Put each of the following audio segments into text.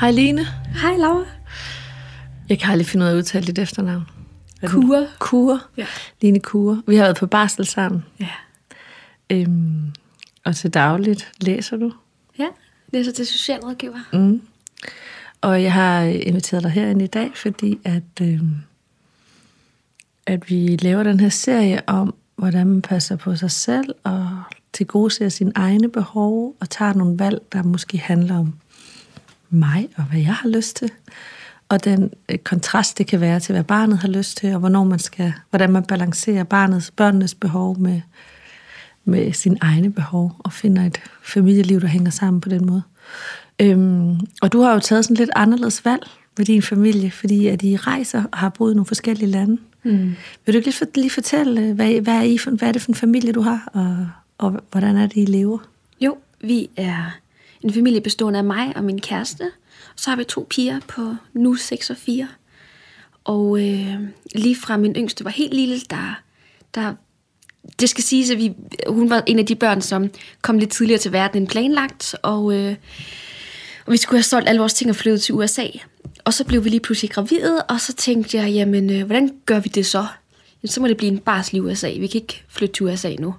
Hej Line. Hej Laura. Jeg kan aldrig finde ud af at udtale dit efternavn. Kure. Kure. Ja. Line Kure. Vi har været på barsel sammen. Ja. Øhm, og til dagligt læser du. Ja, læser til socialrådgiver. Mm. Og jeg har inviteret dig herind i dag, fordi at, øhm, at vi laver den her serie om, hvordan man passer på sig selv og til gode ser sine egne behov og tager nogle valg, der måske handler om mig og hvad jeg har lyst til. Og den øh, kontrast, det kan være til, hvad barnet har lyst til, og hvornår man skal, hvordan man balancerer barnets, børnenes behov med, med sine egne behov, og finder et familieliv, der hænger sammen på den måde. Øhm, og du har jo taget sådan lidt anderledes valg med din familie, fordi at I rejser og har boet i nogle forskellige lande. Mm. Vil du ikke lige, for, lige fortælle, hvad, hvad, er I for, hvad er det for en familie, du har, og, og hvordan er det, I lever? Jo, vi er en familie bestående af mig og min kæreste. Så har vi to piger på nu 6 og 4. Og øh, lige fra min yngste var helt lille, der, der det skal siges, at vi, hun var en af de børn, som kom lidt tidligere til verden end planlagt, og, øh, og vi skulle have solgt alle vores ting og flyttet til USA. Og så blev vi lige pludselig gravide, og så tænkte jeg, jamen, øh, hvordan gør vi det så? Jamen, så må det blive en barsel i USA. Vi kan ikke flytte til USA nu.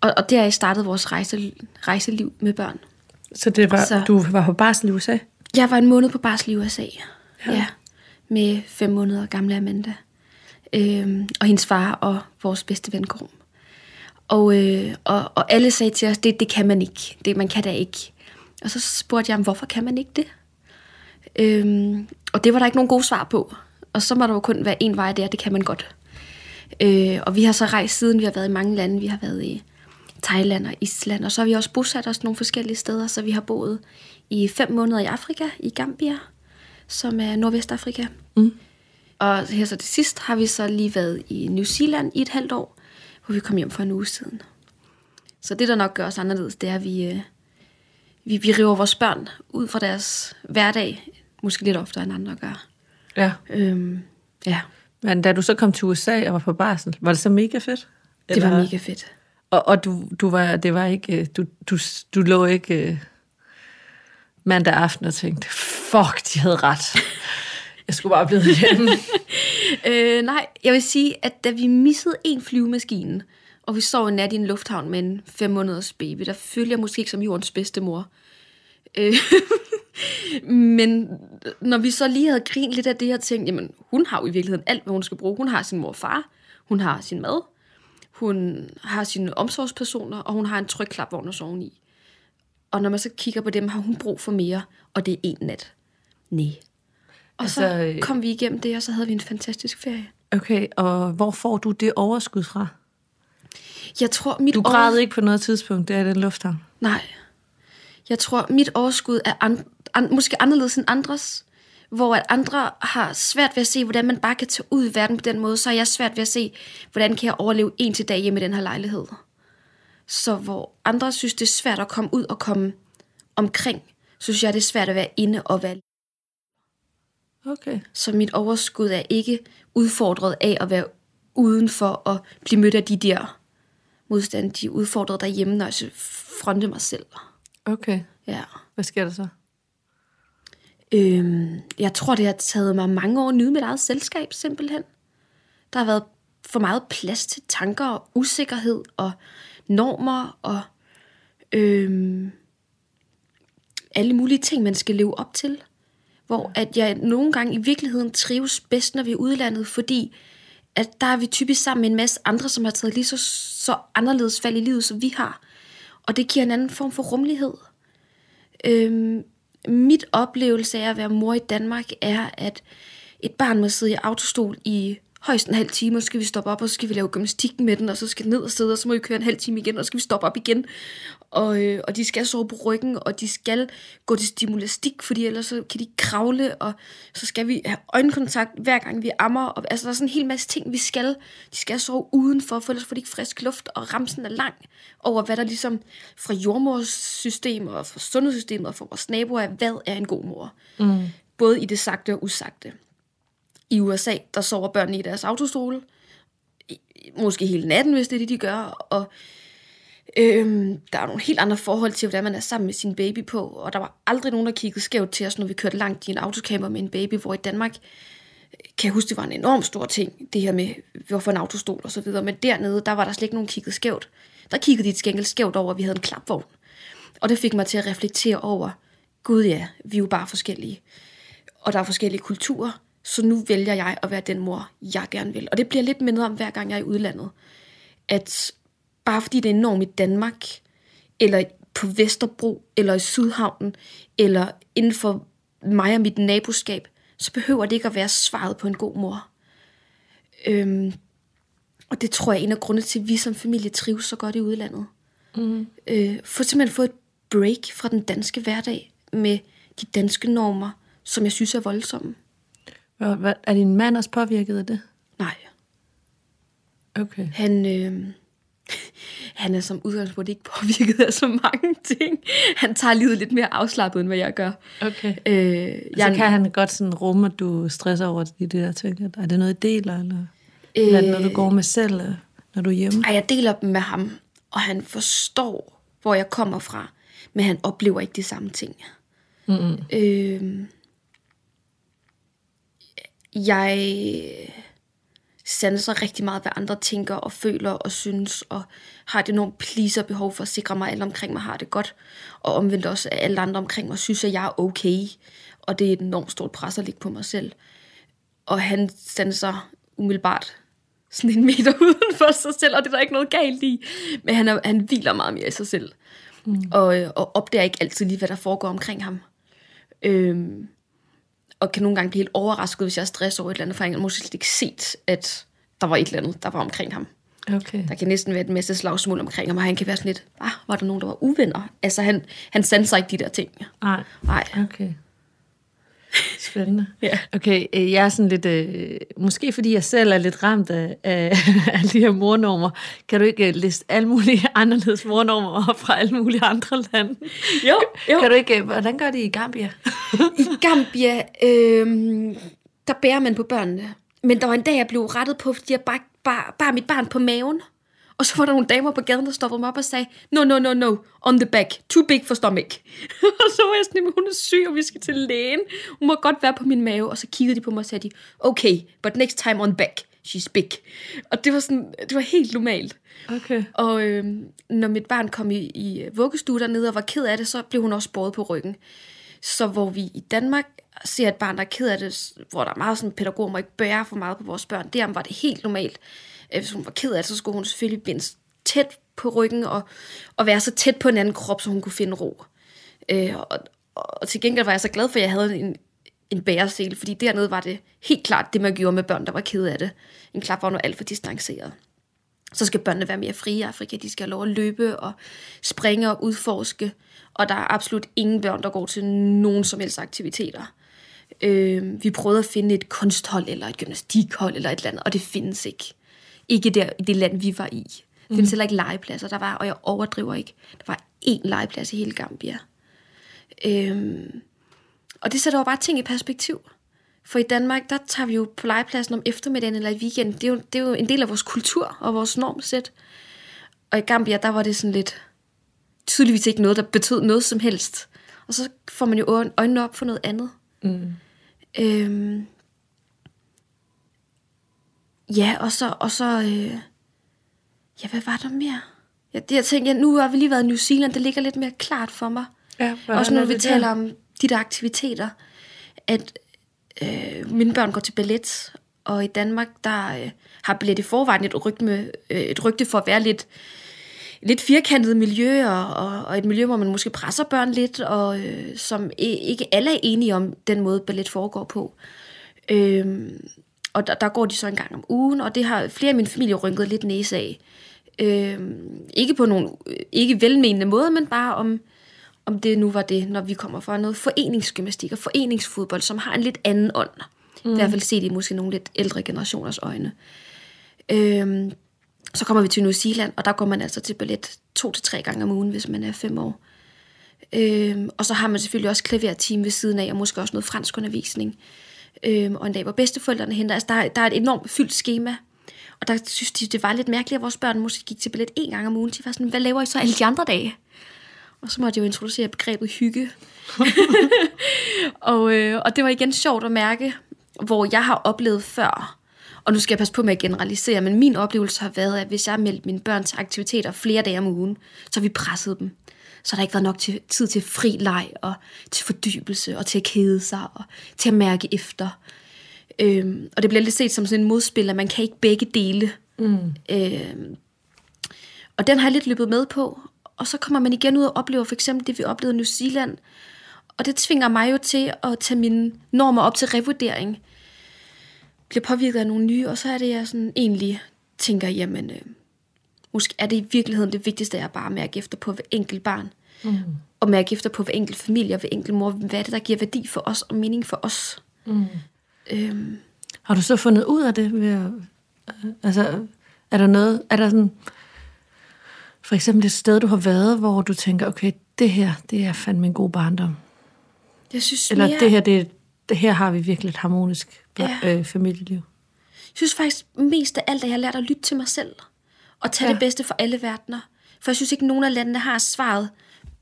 Og, og der er startet vores rejse, rejseliv med børn. Så det var, så, du var på barsel i USA? Jeg var en måned på barsel i USA. Ja. ja med fem måneder gamle Amanda. Øhm, og hendes far og vores bedste ven Grum. Og, øh, og, og alle sagde til os, det, det kan man ikke. Det, man kan da ikke. Og så spurgte jeg, hvorfor kan man ikke det? Øhm, og det var der ikke nogen gode svar på. Og så må der jo kun være en vej der, det kan man godt. Øh, og vi har så rejst siden, vi har været i mange lande. Vi har været i Thailand og Island, og så har vi også bosat os nogle forskellige steder, så vi har boet i fem måneder i Afrika, i Gambia, som er Nordvestafrika. Mm. Og her så til sidst har vi så lige været i New Zealand i et halvt år, hvor vi kom hjem for en uge siden. Så det, der nok gør os anderledes, det er, at vi, øh, vi, vi river vores børn ud fra deres hverdag, måske lidt oftere end andre gør. Ja. Øhm, ja. Men da du så kom til USA og var på barsel, var det så mega fedt? Eller? Det var mega fedt. Og, og du, du var, det var ikke, øh, du, du, du lå ikke øh, mandag aften og tænkte, fuck, de havde ret. Jeg skulle bare blive hjemme. øh, nej, jeg vil sige, at da vi missede en flyvemaskine, og vi sov en nat i en lufthavn med en fem måneders baby, der følte jeg måske ikke som jordens bedste mor. Øh, men når vi så lige havde grint lidt af det her ting, jamen hun har jo i virkeligheden alt, hvad hun skal bruge. Hun har sin mor og far, hun har sin mad, hun har sine omsorgspersoner, og hun har en tryg klapvogn at sove i. Og når man så kigger på dem, har hun brug for mere, og det er en nat. Nej. Og altså, så øh, kom vi igennem det, og så havde vi en fantastisk ferie. Okay, og hvor får du det overskud fra? Jeg tror, mit du græd over... ikke på noget tidspunkt, det er den lufthavn? Nej. Jeg tror, mit overskud er an, an, måske anderledes end andres. Hvor at andre har svært ved at se, hvordan man bare kan tage ud i verden på den måde, så er jeg svært ved at se, hvordan kan jeg overleve en til dag hjemme i den her lejlighed. Så hvor andre synes, det er svært at komme ud og komme omkring, synes jeg, det er svært at være inde og være Okay. Så mit overskud er ikke udfordret af at være udenfor og blive mødt af de der modstand. De er udfordret derhjemme, når jeg fronter mig selv. Okay. Ja. Hvad sker der så? Øhm, jeg tror, det har taget mig mange år at nyde mit eget selskab, simpelthen. Der har været for meget plads til tanker og usikkerhed og normer og øhm, alle mulige ting, man skal leve op til. Hvor at jeg nogle gange i virkeligheden trives bedst, når vi er udlandet, fordi at der er vi typisk sammen med en masse andre, som har taget lige så, så anderledes fald i livet, som vi har. Og det giver en anden form for rummelighed. Øhm, mit oplevelse af at være mor i Danmark er, at et barn må sidde i autostol i højst en halv time, og så skal vi stoppe op, og så skal vi lave gymnastik med den, og så skal den ned og sidde, og så må vi køre en halv time igen, og så skal vi stoppe op igen. Og, øh, og de skal sove på ryggen, og de skal gå til stimulastik, fordi ellers så kan de kravle, og så skal vi have øjenkontakt hver gang vi ammer. Og, altså der er sådan en hel masse ting, vi skal. De skal sove udenfor, for ellers får de ikke frisk luft, og ramsen er lang over, hvad der ligesom fra jordmorssystemet og fra sundhedssystemet og fra vores naboer er, hvad er en god mor. Mm. Både i det sagte og usagte i USA, der sover børnene i deres autostole. Måske hele natten, hvis det er det, de gør. Og Øhm, der er nogle helt andre forhold til, hvordan man er sammen med sin baby på, og der var aldrig nogen, der kiggede skævt til os, når vi kørte langt i en autocamper med en baby, hvor i Danmark, øh, kan jeg huske, det var en enorm stor ting, det her med, hvorfor en autostol og så videre, men dernede, der var der slet ikke nogen kigget skævt. Der kiggede de til gengæld skævt over, at vi havde en klapvogn. Og det fik mig til at reflektere over, gud ja, vi er jo bare forskellige. Og der er forskellige kulturer, så nu vælger jeg at være den mor, jeg gerne vil. Og det bliver lidt mindre om, hver gang jeg er i udlandet. At bare fordi det er enormt i Danmark, eller på Vesterbro, eller i Sydhavnen, eller inden for mig og mit naboskab, så behøver det ikke at være svaret på en god mor. Øhm, og det tror jeg er en af grundene til, at vi som familie trives så godt i udlandet. Mm. Øh, for simpelthen få et break fra den danske hverdag med de danske normer, som jeg synes er voldsomme. Hvad, er din mand også påvirket af det? Nej. Okay. Han, øh, han er som udgangspunkt ikke påvirket af så mange ting. Han tager livet lidt mere afslappet, end hvad jeg gør. Okay. Øh, jeg, så kan han godt sådan rumme, at du stresser over de der ting? Er det noget, I deler, eller, øh, eller er det noget, du går med selv, når du er hjemme? Ej, jeg deler dem med ham, og han forstår, hvor jeg kommer fra, men han oplever ikke de samme ting. Mm-hmm. Øh, jeg sanser rigtig meget, hvad andre tænker og føler og synes, og har et enormt pleaser behov for at sikre mig, at alle omkring mig har det godt, og omvendt også, at alle andre omkring mig synes, at jeg er okay, og det er et enormt stort pres at ligge på mig selv. Og han sanser umiddelbart sådan en meter uden for sig selv, og det er der ikke noget galt i, men han, er, han hviler meget mere i sig selv, mm. og, og opdager ikke altid lige, hvad der foregår omkring ham. Øhm, og kan nogle gange blive helt overrasket, hvis jeg er stresset over et eller andet, for jeg måske slet ikke set, at der var et eller andet, der var omkring ham. Okay. Der kan næsten være et masse slagsmål omkring ham, og han kan være sådan lidt, ah, var der nogen, der var uvenner? Altså, han, han sanser ikke de der ting. Nej. Nej. Okay. Spændende. ja. Okay, øh, jeg er sådan lidt, øh, måske fordi jeg selv er lidt ramt af, af, de her mornormer, kan du ikke øh, liste alle mulige anderledes mornormer op fra alle mulige andre lande? Jo, jo. Kan du ikke, øh, hvordan gør det i Gambia? I Gambia, øh, der bærer man på børnene. Men der var en dag, jeg blev rettet på, fordi jeg bare, bare, bare mit barn på maven. Og så var der nogle damer på gaden, der stoppede mig op og sagde, no, no, no, no, on the back, too big for stomach. og så var jeg sådan, hun er syg, og vi skal til lægen. Hun må godt være på min mave. Og så kiggede de på mig og sagde de, okay, but next time on back, she's big. Og det var sådan, det var helt normalt. Okay. Og øh, når mit barn kom i, i vuggestue dernede og var ked af det, så blev hun også båret på ryggen. Så hvor vi i Danmark ser et barn, der er ked af det, hvor der er meget sådan, pædagoger må ikke bære for meget på vores børn, der var det helt normalt Øh, hvis hun var ked af det, så skulle hun selvfølgelig bindes tæt på ryggen og, og være så tæt på en anden krop, så hun kunne finde ro. Øh, og, og til gengæld var jeg så glad for, at jeg havde en, en bæresel, fordi dernede var det helt klart det, man gjorde med børn, der var ked af det. En klap var nu alt for distanceret. Så skal børnene være mere frie i Afrika. De skal have lov at løbe og springe og udforske. Og der er absolut ingen børn, der går til nogen som helst aktiviteter. Øh, vi prøvede at finde et kunsthold eller et gymnastikhold eller et eller andet, og det findes ikke. Ikke der, i det land, vi var i. Det mm. findes heller ikke legepladser. Der var, og jeg overdriver ikke, der var én legeplads i hele Gambia. Øhm, og det sætter jo bare ting i perspektiv. For i Danmark, der tager vi jo på legepladsen om eftermiddagen eller i weekenden. Det er jo, det er jo en del af vores kultur og vores normsæt. Og i Gambia, der var det sådan lidt tydeligvis ikke noget, der betød noget som helst. Og så får man jo øjnene op for noget andet. Mm. Øhm, Ja, og så, og så øh, ja, hvad var der mere? Jeg, jeg tænkte, ja, nu har vi lige været i New Zealand, det ligger lidt mere klart for mig. Ja, Også når vi taler om de der aktiviteter, at øh, mine børn går til ballet, og i Danmark, der øh, har ballet i forvejen et rygte, øh, et rygte for at være lidt, lidt firkantet miljø, og, og, og et miljø, hvor man måske presser børn lidt, og øh, som ikke alle er enige om den måde, ballet foregår på. Øh, og der, der går de så en gang om ugen, og det har flere af min familie rynket lidt næse af. Øh, ikke på nogen ikke velmenende måde, men bare om, om det nu var det, når vi kommer fra noget foreningsgymnastik og foreningsfodbold, som har en lidt anden ånd. Mm. I hvert fald set i måske nogle lidt ældre generationers øjne. Øh, så kommer vi til New Zealand, og der går man altså til ballet to til tre gange om ugen, hvis man er fem år. Øhm, og så har man selvfølgelig også klaverteam ved siden af, og måske også noget fransk undervisning øhm, og en dag, hvor bedsteforældrene henter. Altså, der, der er et enormt fyldt schema. Og der synes de, det var lidt mærkeligt, at vores børn måske gik til ballet en gang om ugen. De var sådan, hvad laver I så alle de andre dage? Og så måtte jeg jo introducere begrebet hygge. og, øh, og det var igen sjovt at mærke, hvor jeg har oplevet før, og nu skal jeg passe på med at generalisere, men min oplevelse har været, at hvis jeg har meldt mine børn til aktiviteter flere dage om ugen, så vi presset dem. Så har der ikke været nok til, tid til fri leg, og til fordybelse, og til at kede sig, og til at mærke efter. Øhm, og det bliver lidt set som sådan en modspil, at man kan ikke begge dele. Mm. Øhm, og den har jeg lidt løbet med på. Og så kommer man igen ud og oplever for eksempel det, vi oplevede i New Zealand. Og det tvinger mig jo til at tage mine normer op til revurdering. Bliver påvirket af nogle nye, og så er det, jeg sådan egentlig tænker, jamen, øh, måske er det i virkeligheden det vigtigste, at bare mærke efter på hver enkelt barn. Mm. Og mærke efter på hver enkelt familie og hver enkelt mor. Hvad er det, der giver værdi for os og mening for os? Mm. Øhm. Har du så fundet ud af det? Ved at, altså, er der noget, er der sådan, for eksempel et sted, du har været, hvor du tænker, okay, det her, det er fandme en god barndom. Jeg synes Eller mere, det her, det, det her har vi virkelig et harmonisk ja. øh, familieliv. Jeg synes faktisk mest af alt, at jeg har lært at lytte til mig selv. Og tage ja. det bedste for alle verdener. For jeg synes ikke, at nogen af landene har svaret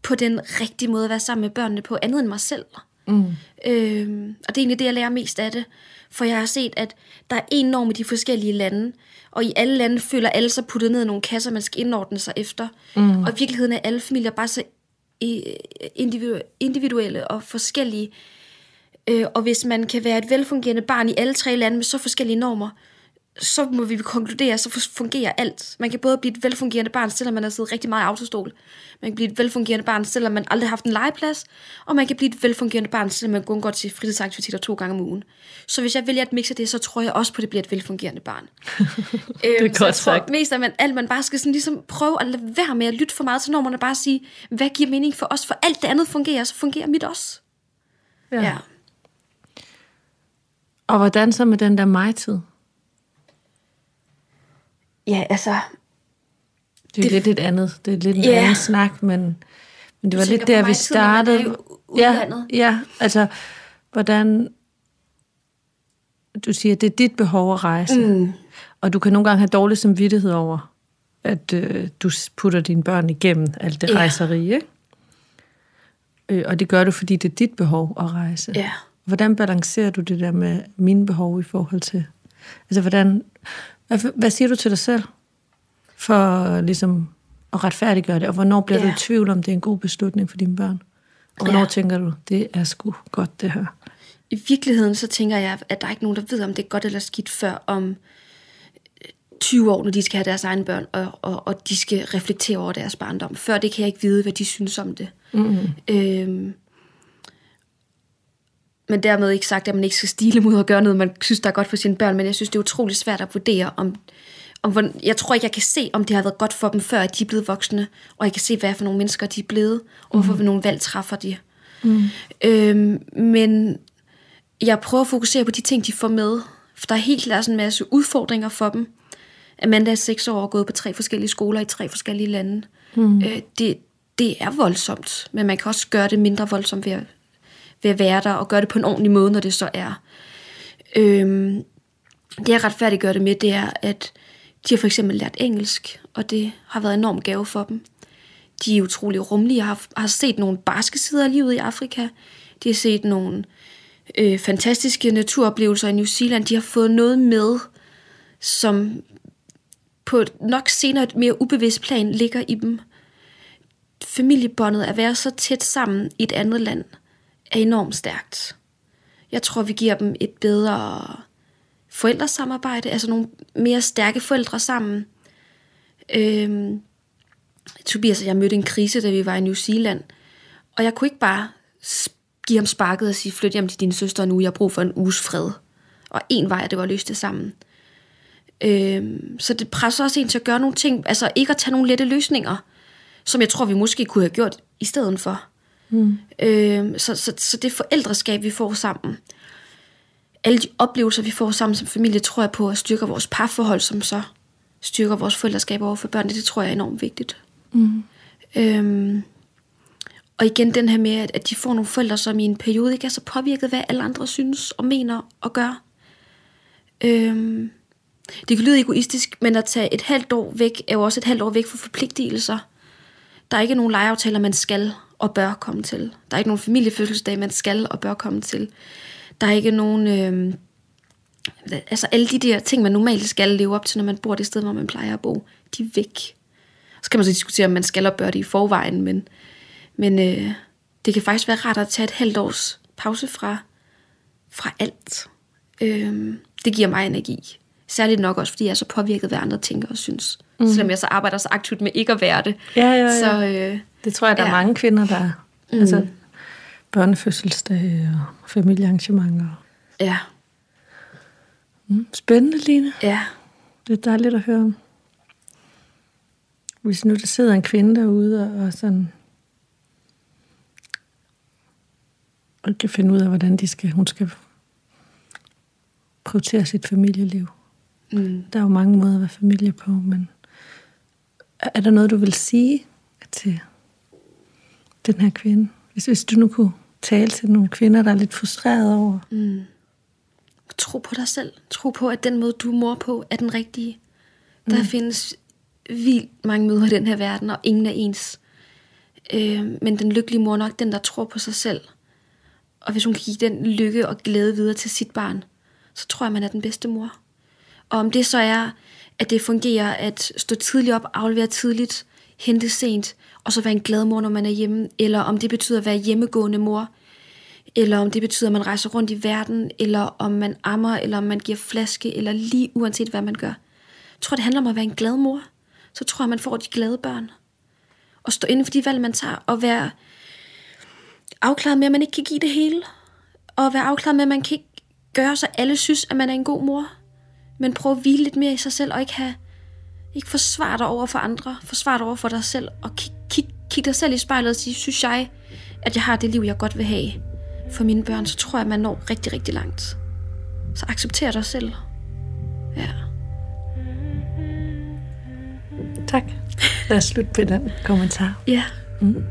på den rigtige måde at være sammen med børnene på, andet end mig selv. Mm. Øhm, og det er egentlig det, jeg lærer mest af det. For jeg har set, at der er en norm i de forskellige lande, og i alle lande føler alle sig puttet ned i nogle kasser, man skal indordne sig efter. Mm. Og i virkeligheden er alle familier bare så individuelle og forskellige. Øh, og hvis man kan være et velfungerende barn i alle tre lande med så forskellige normer, så må vi konkludere, så fungerer alt. Man kan både blive et velfungerende barn, selvom man har siddet rigtig meget i autostol. Man kan blive et velfungerende barn, selvom man aldrig har haft en legeplads. Og man kan blive et velfungerende barn, selvom man kun går til fritidsaktiviteter to gange om ugen. Så hvis jeg vælger at mixe det, så tror jeg også på, at det bliver et velfungerende barn. det er øhm, godt sagt. Mest af man, alt man bare skal sådan ligesom prøve at lade være med at lytte for meget til normerne. Bare sige, hvad giver mening for os? For alt det andet fungerer, så fungerer mit også. Ja. ja. Og hvordan så med den der mig-tid? Ja, altså... Det er det, lidt et andet, det er lidt en ja. anden snak, men, men det var lidt der, vi startede. Ja, ja, altså, hvordan... Du siger, det er dit behov at rejse. Mm. Og du kan nogle gange have dårlig samvittighed over, at øh, du putter dine børn igennem alt det ja. rejseri, ikke? Øh, og det gør du, fordi det er dit behov at rejse. Ja. Hvordan balancerer du det der med mine behov i forhold til... Altså, hvordan... Hvad, hvad siger du til dig selv? For ligesom at retfærdiggøre det, og hvornår bliver ja. du i tvivl om, det er en god beslutning for dine børn? Og hvornår ja. tænker du, det er sgu godt det her? I virkeligheden så tænker jeg, at der er ikke nogen, der ved, om det er godt eller skidt, før om 20 år, når de skal have deres egne børn, og, og, og de skal reflektere over deres barndom. Før det kan jeg ikke vide, hvad de synes om det. Mm-hmm. Øhm, men dermed ikke sagt, at man ikke skal stile mod at gøre noget, man synes, der er godt for sine børn, men jeg synes, det er utroligt svært at vurdere, om, om jeg tror ikke, jeg kan se, om det har været godt for dem, før de er blevet voksne, og jeg kan se, hvad for nogle mennesker de er blevet, og hvorfor mm. nogle valg træffer de. Mm. Øhm, men jeg prøver at fokusere på de ting, de får med, for der er helt klart en masse udfordringer for dem. Amanda er seks år og gået på tre forskellige skoler i tre forskellige lande. Mm. Øh, det, det er voldsomt, men man kan også gøre det mindre voldsomt ved at vil at være der og gøre det på en ordentlig måde, når det så er. Øhm, det jeg retfærdiggør det med, det er, at de har for eksempel lært engelsk, og det har været en enorm gave for dem. De er utrolig rummelige. Jeg har, har set nogle barske sider af livet i Afrika. De har set nogle øh, fantastiske naturoplevelser i New Zealand. De har fået noget med, som på et nok senere et mere ubevidst plan ligger i dem. Familiebåndet at være så tæt sammen i et andet land – er enormt stærkt. Jeg tror, vi giver dem et bedre forældresamarbejde, altså nogle mere stærke forældre sammen. Øhm, Tobias og jeg mødte en krise, da vi var i New Zealand, og jeg kunne ikke bare give ham sparket og sige, flyt hjem til din søster nu, jeg har brug for en uges fred. Og en vej, at det var at løse det sammen. Øhm, så det presser også en til at gøre nogle ting, altså ikke at tage nogle lette løsninger, som jeg tror, vi måske kunne have gjort i stedet for. Mm. Øh, så, så, så det forældreskab, vi får sammen, alle de oplevelser, vi får sammen som familie, tror jeg på at styrke vores parforhold, som så styrker vores forældreskab over for børnene. Det tror jeg er enormt vigtigt. Mm. Øhm, og igen den her med, at, at de får nogle forældre, som i en periode ikke er så påvirket, hvad alle andre synes og mener og gør. Øhm, det kan lyde egoistisk, men at tage et halvt år væk, er jo også et halvt år væk fra forpligtelser. Der er ikke nogen legeaftaler, man skal og bør komme til. Der er ikke nogen familiefødselsdag, man skal og bør komme til. Der er ikke nogen... Øh, altså alle de der ting, man normalt skal leve op til, når man bor det sted, hvor man plejer at bo, de er væk. Så kan man så diskutere, om man skal og bør det i forvejen, men, men øh, det kan faktisk være rart at tage et halvt års pause fra, fra alt. Øh, det giver mig energi. Særligt nok også, fordi jeg er så påvirket, hvad andre tænker og synes. Mm. Selvom jeg så arbejder så aktivt med ikke at være det. Ja, ja, ja. Så, øh, det tror jeg, der ja. er mange kvinder, der er. Mm. Altså børnefødselsdag og familiearrangementer. Ja. Mm. Spændende, Line. Ja. Det er dejligt at høre om. Hvis nu der sidder en kvinde derude og, og sådan og kan finde ud af, hvordan de skal, hun skal prioritere sit familieliv. Mm. Der er jo mange måder at være familie på, men er der noget, du vil sige til den her kvinde? Hvis, hvis du nu kunne tale til nogle kvinder, der er lidt frustrerede over. Mm. Tro på dig selv. Tro på, at den måde, du mor på, er den rigtige. Der mm. findes vildt mange møder i den her verden, og ingen er ens. Øh, men den lykkelige mor er nok den, der tror på sig selv. Og hvis hun kan give den lykke og glæde videre til sit barn, så tror jeg, man er den bedste mor. Og om det så er, at det fungerer at stå tidligt op, aflevere tidligt, hente sent, og så være en glad mor, når man er hjemme, eller om det betyder at være hjemmegående mor, eller om det betyder, at man rejser rundt i verden, eller om man ammer, eller om man giver flaske, eller lige uanset hvad man gør. Jeg tror, det handler om at være en glad mor. Så tror jeg, man får de glade børn. Og stå inden for de valg, man tager, og være afklaret med, at man ikke kan give det hele. Og være afklaret med, at man kan ikke gøre, så alle synes, at man er en god mor. Men prøv at hvile lidt mere i sig selv, og ikke have ikke forsvare dig over for andre, forsvare dig over for dig selv, og kig, kig, kig dig selv i spejlet og sige, synes jeg, at jeg har det liv, jeg godt vil have for mine børn, så tror jeg, man når rigtig, rigtig langt. Så accepter dig selv. Ja. Tak. Lad os slutte på den kommentar. Ja. Mm.